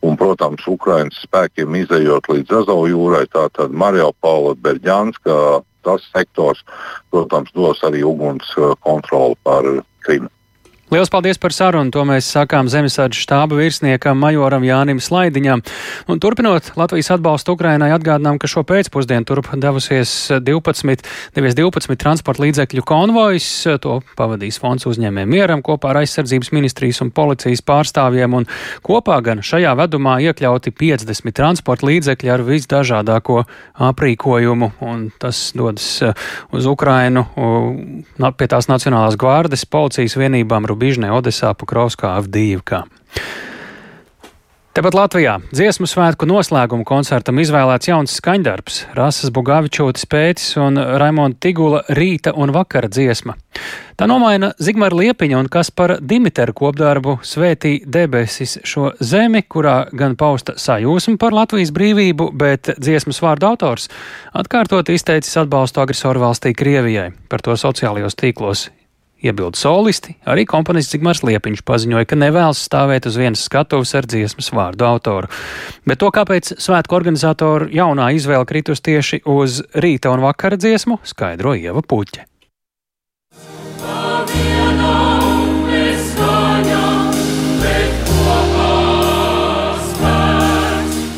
Un, protams, Ukraiņas spēkiem izējot līdz Azovu jūrai, tātad Mariupola, Berģanska, tas sektors, protams, dos arī uguns kontroli pār Krimu. Lielas paldies par sarunu. To mēs sakām Zemesardzes štāba virsniekam Majoram Jānim Slaidiņam. Un turpinot Latvijas atbalstu Ukrainai, atgādinām, ka šo pēcpusdienu turp devusies 12, devies 12 transporta līdzekļu konvojs. To pavadīs fonds uzņēmējiem mieram kopā ar aizsardzības ministrijas un policijas pārstāvjiem. Un kopā gan šajā vedumā iekļauti 50 transporta līdzekļi ar visdažādāko aprīkojumu. Un tas dodas uh, uz Ukrainu pie tās Nacionālās gvārdes policijas vienībām. Bižnē, Odesā, Pukrovskā, Avdīvkā. Tepat Latvijā dziesmu svētku noslēguma koncertam izvēlēts jauns skaņdarbs - Rasas Bugavičotis pēcis un Raimonda Tigula rīta un vakara dziesma. Tā nomaina Zigmara Liepiņa un kas par Dimiteru kopdarbu Svētī debesis šo zemi, kurā gan pausta sajūsma par Latvijas brīvību, bet dziesmas vārdu autors atkārtot izteicis atbalstu agresoru valstī Krievijai. Par to sociālajos tīklos Iebildu solisti, arī komponists Zigmārs Liepiņš paziņoja, ka nevēlas stāvēt uz vienas skatuves ar dziesmas vārdu autoru. Bet to, kāpēc svētku organizatoru jaunā izvēle kritus tieši uz rīta un vakara dziesmu, skaidro Ieva Puķe.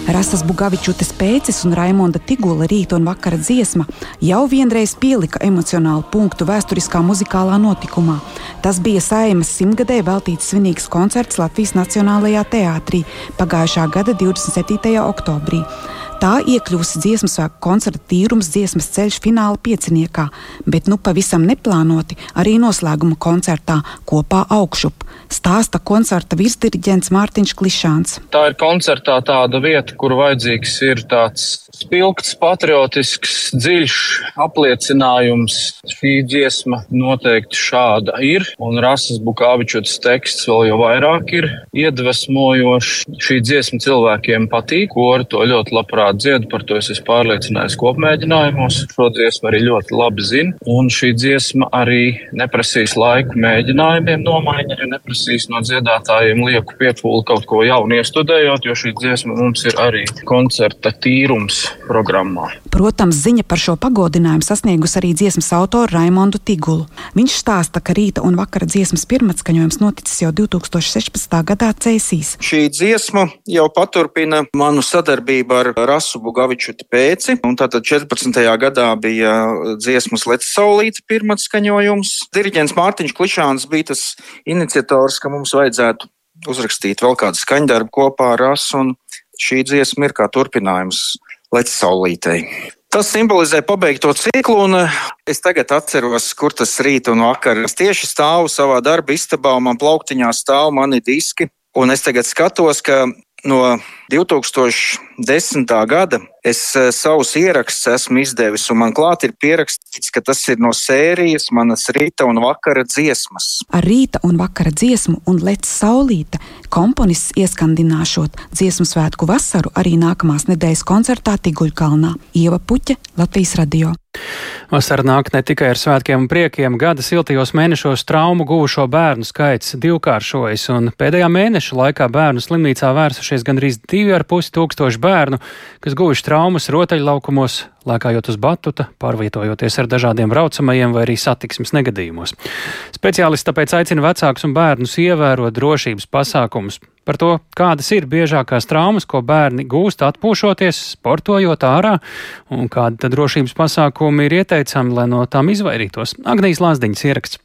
Rasas Bugavičutes pēcis un Raimonda Tigula rīta un vakara dziesma jau vienreiz pielika emocionālu punktu vēsturiskā muzikālā notikumā. Tas bija Saimas simtgadē veltīts svinīgs koncerts Latvijas Nacionālajā teātrī pagājušā gada 27. oktobrī. Tā iekļūst dziesmu svētku koncerta tīrums dziesmas ceļš fināla pieciniekā, bet nu pavisam neplānoti arī noslēguma koncertā kopā augšup. Stāsta koncerta virsdiriģents Mārtiņš Klišāns. Tā ir koncertā tāda vieta, kur vajadzīgs ir tāds spilgts, patriotisks, dziļš apliecinājums. Šī dziesma noteikti šāda ir, un Rasas Bukāvičotas teksts vēl jau vairāk ir iedvesmojošs. Šī dziesma cilvēkiem patīk, kori to ļoti labprāt dzied, par to es esmu pārliecinājies kopmēģinājumos. Šo dziesmu arī ļoti labi zinu, un šī dziesma arī neprasīs laiku mēģinājumiem nomaiņai, neprasīs no dziedātājiem lieku piepūli kaut ko jaunu iestudējot, jo šī dziesma mums ir arī koncerta tīrums programmā. Protams, ziņa par šo pagodinājumu sasniegus arī dziesmas autoru Raimondu Tigulu. Viņš stāsta, ka rīta un vakara dziesmas pirmatskaņojums noticis jau 2016. gadā Cēsīs. Šī dziesma jau paturpina manu sadarbību ar Rasu Bugaviču pēci, un tātad 14. gadā bija dziesmas Let's Saulīte pirmatskaņojums. Diriģents Mārtiņš Klišāns bija tas iniciators, ka mums vajadzētu uzrakstīt vēl kādu skaņdarbu kopā ar Rasu, un šī dziesma ir kā turpinājums Let's Saulītei. Tas simbolizē pabeigto ciklu, un es tagad atceros, kur tas rīt un vakar. Es tieši stāvu savā darba istabā, un man plauktiņā stāv mani diski. Un es tagad skatos, ka no 2010. gada es savus ierakstus esmu izdevis, un man klāt ir pierakstīts, ka tas ir no sērijas manas rīta un vakara dziesmas. Ar rīta un vakara dziesmu un lec saulīte komponists ieskandināšot dziesmu svētku vasaru arī nākamās nedēļas koncertā Tiguļkalnā. Ieva Puķe, Latvijas radio. Vasara nāk ne tikai ar svētkiem un priekiem, gada siltajos mēnešos traumu guvušo bērnu skaits divkāršojas, un pēdējā mēneša laikā bērnu slimnīcā vērsušies gandrīz 2,5 tūkstoši bērnu, kas guvuši traumas rotaļlaukumos, lēkājot uz batuta, pārvietojoties ar dažādiem braucamajiem vai arī satiksmes negadījumos. Speciālisti tāpēc aicina vecākus un bērnus ievērot drošības pasākumus. Par to, kādas ir biežākās traumas, ko bērni gūst atpūšoties, sportojot ārā, un kādi drošības pasākumi ir ieteicami, lai no tām izvairītos. Agnijas Lāsdiņas ieraksts.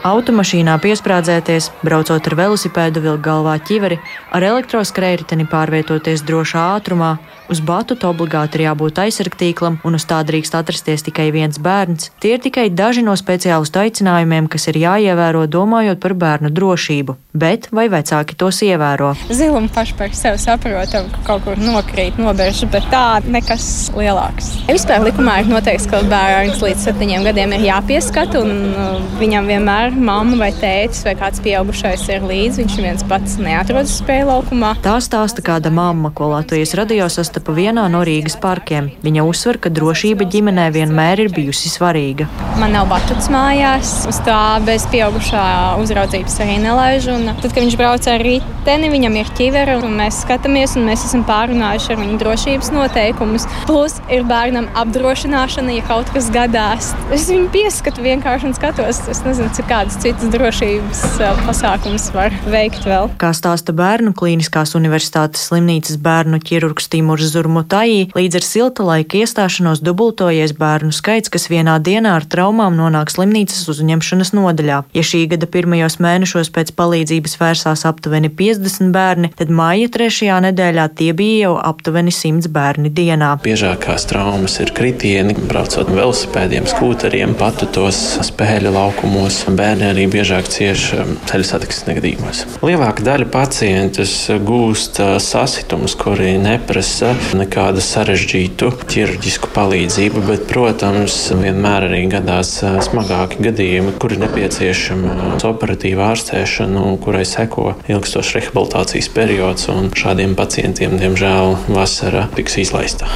Automašīnā piesprādzēties, braucot ar velosipēdu vilku galvā ķiveri, ar elektroskrējēji pārvietoties drošā ātrumā, uz batuta obligāti ir jābūt aizsargtīklam, un uz tā drīkst atrasties tikai viens bērns. Tie ir tikai daži no speciālistu aicinājumiem, kas ir jāievēro domājot par bērnu drošību. Bet vai vecāki tos ievēro? Zilumu paši par sevi saprotam, ka kaut kur nokrīt, nobērš, bet tā nekas lielāks. Vispār likumā ir noteikts, ka bērns līdz septiņiem gadiem ir jāpieskata, un uh, viņam vienmēr mamma vai tētis vai kāds pieaugušais ir līdzi. Viņš viens pats neatrodas spēļu laukumā. Tā stāsta kāda mamma, ko Latvijas radio sastapa vienā no Rīgas parkiem. Viņa uzsver, ka drošība ģimenē vienmēr ir bijusi svarīga. Man nav batuts mājās, uz tā bez pieaugušā uzraudzības arī nelaiž. Un tad, kad viņš brauc ar riteni, viņam ir ķivera, un mēs skatāmies, un mēs esam pārunājuši ar viņu drošības noteikumus. Plus ir bērnam apdrošināšana, ja kaut kas gadās. Es viņu pieskatu vienkārši un skatos. Es nezinu, cik kādas citas drošības pasākumus var veikt vēl. Kā stāsta Bērnu Kliniskās Universitātes slimnīcas bērnu ķirurgs Timurs Zurmutai, līdz ar silta laika iestāšanos dubultojies bērnu skaits, kas vienā dienā ar traumām nonāk slimnīcas uzņemšanas nodaļā. Ja šī gada pirmajos mēnešos pēc palīdzības vērsās aptuveni 50 bērni, tad māja trešajā nedēļā tie bija jau aptuveni 100 bērni dienā. Biežākās traumas ir kritieni, braucot velosipēdiem, skūteriem, patutos, spēļu laukumos. Bērni arī biežāk cieš ceļu satiksmes negadījumos. Lielāka daļa pacientus gūst sasitumus, kuri neprasa nekādu sarežģītu ķirurģisku palīdzību, bet, protams, vienmēr arī gadās smagāki gadījumi, kuri nepieciešama operatīva ārstēšana un kurai seko ilgstošs rehabilitācijas periods. Šādiem pacientiem, diemžēl, vasara tiks izlaista.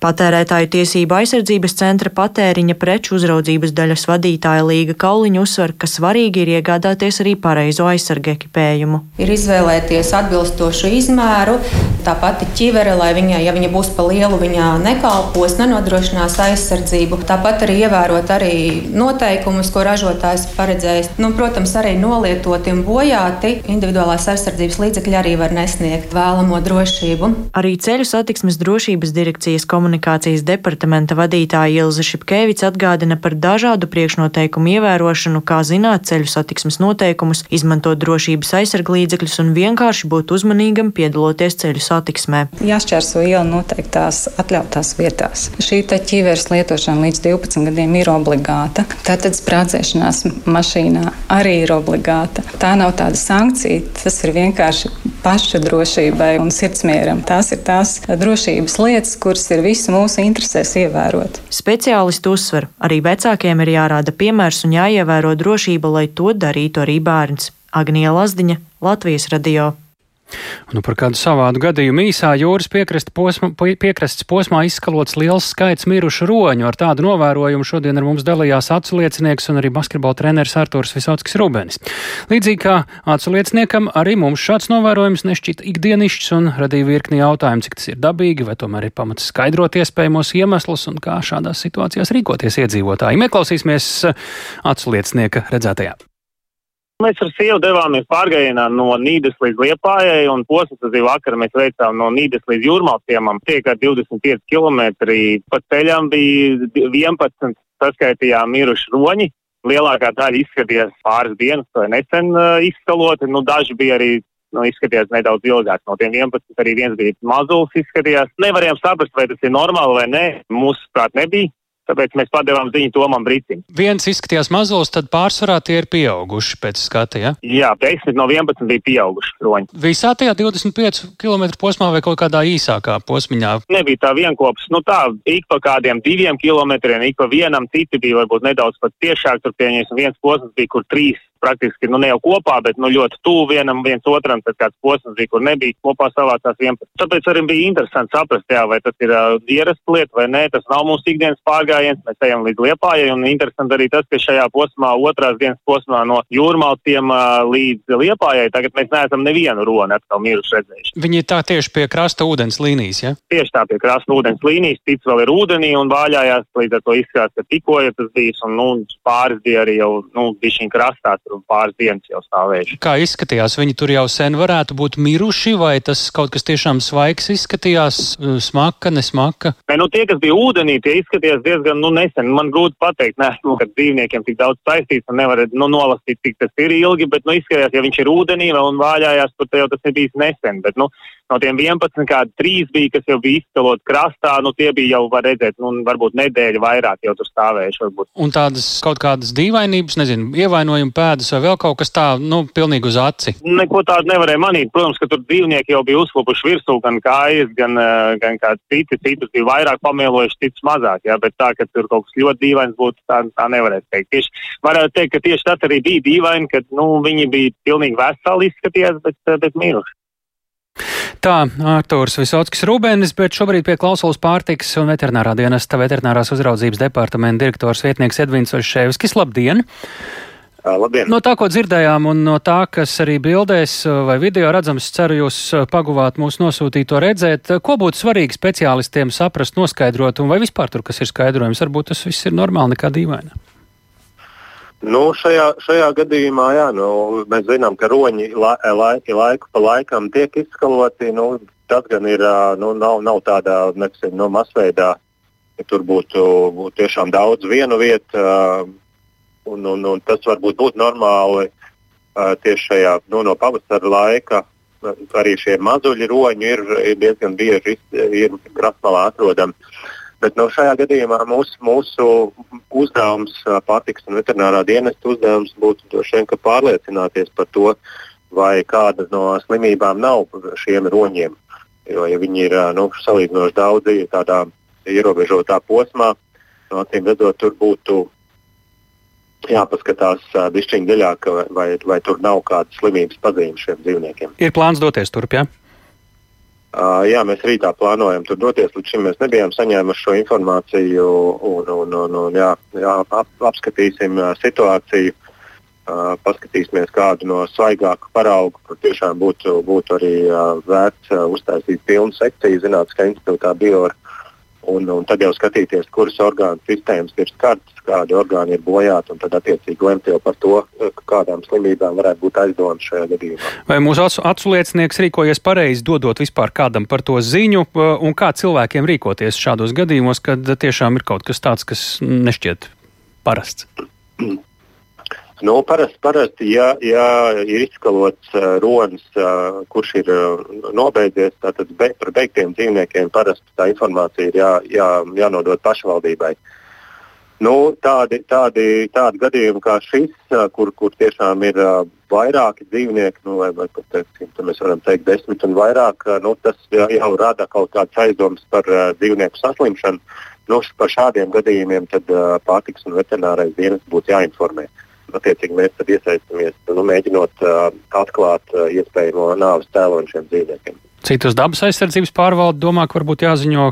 Patērētāju tiesību aizsardzības centra patēriņa preču uzraudzības daļas vadītāja Līga Kauliņa uzsver, ka svarīgi ir iegādāties arī pareizo aizsargu ekipējumu. Ir izvēlēties atbilstošu izmēru, tā pati ķivere, lai viņa, ja viņa būs pa lielu, viņa nekalpos, nenodrošinās aizsardzību. Tāpat arī ievērot arī noteikumus, ko ražotājs paredzējis. Nu, protams, arī nolietoti un bojāti individuālās aizsardzības līdzekļi arī var nesniegt vēlamo drošību. Arī ceļu satiksmes drošības direkcijas komunikācijas komunikācijas departamenta vadītāja Ilza Šipkevics atgādina par dažādu priekšnoteikumu ievērošanu, kā zināt ceļu satiksmes noteikumus, izmantot drošības aizsarglīdzekļus un vienkārši būt uzmanīgam piedaloties ceļu satiksmē. Jāšķērso iela noteiktās atļautās vietās. Šī ķīveres lietošana līdz 12 gadiem ir obligāta. Tātad sprādzēšanās mašīnā arī ir obligāta. Tā nav tāda sankcija, tas ir vienkārši paša drošībai un sirdsmieram. Tās ir tās drošības lietas, kuras ir visi visu mūsu interesēs ievērot. Speciālisti uzsver, arī vecākiem ir jārāda piemērs un jāievēro drošība, lai to darītu arī bērns. Agnija Lazdiņa, Latvijas radio. Nu, par kādu savādu gadījumu īsā jūras posma, piekrastes posmā izskalots liels skaits mirušu roņu. Ar tādu novērojumu šodien ar mums dalījās acu liecinieks un arī basketbola treneris Artūrs Visotskis Rubenis. Līdzīgi kā acu lieciniekam, arī mums šāds novērojums nešķita ikdienišķs un radīja virkni jautājumu, cik tas ir dabīgi, vai tomēr ir pamats skaidrot iespējamos iemeslus un kā šādās situācijās rīkoties iedzīvotāji. Ieklausīsimies acu liecinieka redzētajā. Mēs ar sievu devāmies pārgājienā no Nīdas līdz Liepājai, un posms arī vakar mēs veicām no Nīdas līdz Jūrmalciemam. Tie kā 25 km pa ceļam bija 11 saskaitījām miruši roņi. Lielākā daļa izskatījās pāris dienas vai nesen uh, izskaloti. Nu, daži bija arī nu, izskatījās nedaudz ilgāk. No tiem 11 arī viens bija mazulis izskatījās. Nevarējām saprast, vai tas ir normāli vai nē. Mūsu prāt nebija. Tāpēc mēs padevām ziņu Tomam Brīsim. Viens izskatījās mazos, tad pārsvarā tie ir pieauguši pēc skata. Ja? Jā, 10 no 11 bija pieauguši roņi. Visā tajā 25 km posmā vai kaut kādā īsākā posmiņā? Nebija tā vienkops. Nu tā, ik pa kādiem diviem kilometriem, ik pa vienam, citi bija varbūt nedaudz pat tiešāk. Tur pieņemsim viens posms bija, kur trīs praktiski nu, ne jau kopā, bet nu, ļoti tuvu vienam viens otram. Tad kāds posms bija, kur nebija kopā savācās 11. Tāpēc arī bija interesanti saprast, jā, vai tas ir uh, ierasta lieta vai nē. Tas nav mūsu ikdienas pārgājiens. Mēs ejam līdz Liepājai. Un interesanti arī tas, ka šajā posmā, otrās dienas posmā no jūrmalciem uh, līdz Liepājai, tagad mēs neesam nevienu roni atkal miruši redzējuši. Viņi ir tā tieši pie krasta ūdens līnijas, ja? Tieši tā pie krasta ūdens līnijas. Cits vēl ir ūdenī un vāļājās. Līdz ar to izskatās, ka tikko ja tas bijis. Un nu, pāris bija arī jau nu, bišķiņ krastā tur pāris dienas jau stāvējuši. Kā izskatījās? Viņi tur jau sen varētu būt miruši, vai tas kaut kas tiešām svaigs izskatījās, smaka, nesmaka? Nē, nu tie, kas bija ūdenī, tie izskatījās diezgan nu, nesen. Man grūti pateikt, ne, nu, ka dzīvniekiem tik daudz saistīts un nevar nu, nolasīt, cik tas ir ilgi, bet nu, izskatījās, ja viņš ir ūdenī un vāļājās, tad jau tas ir bijis nesen. Bet, nu, No tiem 11, kādi trīs bija, kas jau bija izcelot krastā, nu tie bija jau, var redzēt, nu, varbūt nedēļu vairāk jau tur stāvējuši. Varbūt. Un tādas kaut kādas dīvainības, nezinu, ievainojuma pēdas vai vēl kaut kas tā, nu, pilnīgi uz aci. Neko tādu nevarēja manīt. Protams, ka tur dzīvnieki jau bija uzklupuši virsū, gan kājas, gan, eh, gan kādi citi, citus bija vairāk pamielojuši, citus mazāk, jā, bet tā, ka tur kaut kas ļoti dīvains būtu, tā, tā nevarētu teikt. Tieši, varētu teikt, ka tieši tas arī bija dīvaini, ka, nu, viņi bija pilnīgi veseli izskatījās, bet, bet miruši. Tā, Artūrs Visotskis Rūbēnis, bet šobrīd pie klausulas pārtiks un veterinārā dienesta veterinārās uzraudzības departamenta direktors vietnieks Edvins Ošēvskis. Labdien! Labdien. No tā, ko dzirdējām, un no tā, kas arī bildēs vai video redzams, ceru jūs paguvāt mūsu nosūtīto redzēt, ko būtu svarīgi speciālistiem saprast, noskaidrot, un vai vispār tur kas ir skaidrojums. Varbūt tas viss ir normāli, nekā dīvaini. Nu, šajā, šajā gadījumā jā, nu, mēs zinām, ka roņi la, laiki, laiku pa laikam tiek izskaloti. Nu, tas gan ir, nu, nav, nav tādā neksim, nu, masveidā, ka tur būtu, būtu tiešām daudz vienu vietu. Un, un, un tas varbūt būtu normāli tieši šajā nu, no pavasara laika. Arī šie mazuļi roņi ir, ir diezgan bieži ir krastmalā atrodami. Bet no šajā gadījumā mūsu, mūsu uzdevums, pārtiks un veterinārā dienesta uzdevums būtu droši vien pārliecināties par to, vai kāda no slimībām nav šiem roņiem. Jo, ja viņi ir nu, salīdzinoši daudzi tādā ierobežotā posmā, no acīm redzot, tur būtu jāpaskatās bišķiņ dziļāk, vai, vai tur nav kādas slimības pazīmes šiem dzīvniekiem. Ir plāns doties turp, jā? Ja? Uh, jā, mēs rītā plānojam tur doties. Līdz šim mēs nebijām saņēmuši šo informāciju. Un, un, un, un, jā, jā, ap, apskatīsim situāciju, uh, paskatīsimies kādu no svaigāku paraugu, kur tiešām būtu, būtu arī uh, vērts uztaisīt pilnu sekciju Zinātniskā institūtā Biora Un, un tad jau skatīties, kuras orgānu sistēmas ir skartas, kādi orgāni ir bojāti, un tad attiecīgi lemt jau par to, kādām slimībām varētu būt aizdomas šajā gadījumā. Vai mūsu acu, acu liecinieks rīkojas pareizi, dodot vispār kādam par to ziņu, un kā cilvēkiem rīkoties šādos gadījumos, kad tiešām ir kaut kas tāds, kas nešķiet parasts? [clears throat] Nu, parasti, parasti ja, ja ir izskalots uh, ronis, uh, kurš ir uh, nobeidzies, tad be, par beigtiem dzīvniekiem parasti tā informācija ir jā, jā, jānodod pašvaldībai. Nu, tādi, tādi, tādi gadījumi kā šis, uh, kur, kur tiešām ir uh, vairāki dzīvnieki, nu, vai, vai pat teiksim, mēs varam teikt desmit un vairāk, uh, nu, tas jau, jau rada kaut kādas aizdomas par uh, dzīvnieku saslimšanu. Nu, par šādiem gadījumiem tad, uh, pārtiks un veterinārais dienas būtu jāinformē. Uh, attiecīgi mēs tad iesaistamies, nu, mēģinot uh, atklāt uh, iespējamo nāves tēloņu šiem dzīvniekiem. Citus dabas aizsardzības pārvalde domā, ka varbūt jāziņo,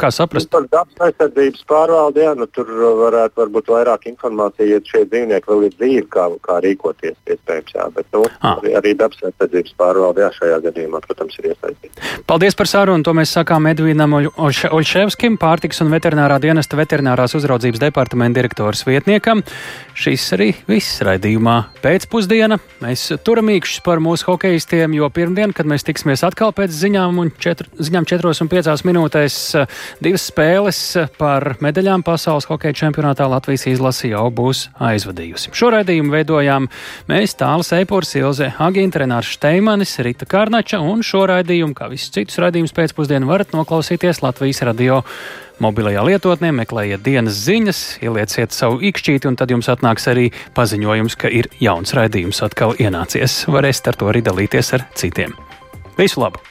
kā saprast. Nu, par dabas aizsardzības pārvaldi, jā, nu, tur varētu varbūt vairāk informācija, ja šie dzīvnieki vēl ir dzīvi, kā, kā rīkoties iespējams, jā, bet nu, ah. arī, arī dabas aizsardzības pārvalde, jā, šajā gadījumā, protams, ir iesaistīta. Paldies par sarunu, to mēs sakām Edvīnam Oļševskim, pārtiks un veterinārā dienesta veterinārās uzraudzības departamenta direktors vietniekam. Šis arī viss raidījumā pēcpusdiena. Mēs turamīkšus par mūsu hokeistiem, jo pirmdien, kad mēs tiksimies atkal pēc pēc ziņām, četr, ziņām 4 un 5 minūtēs eh, divas spēles eh, par medaļām pasaules hokeja čempionātā Latvijas izlase jau būs aizvadījusi. Šo raidījumu veidojām mēs Tāls Eipurs, Ilze Agīnta, Renārs Šteimanis, Rita Kārnača, un šo raidījumu, kā visus citus raidījumus pēcpusdienu, varat noklausīties Latvijas radio mobilajā lietotnē, meklējiet dienas ziņas, ielieciet savu īkšķīti, un tad jums atnāks arī paziņojums, ka ir jauns raidījums atkal ienācies. Varēsiet ar to arī dalīties ar citiem. Visu labu!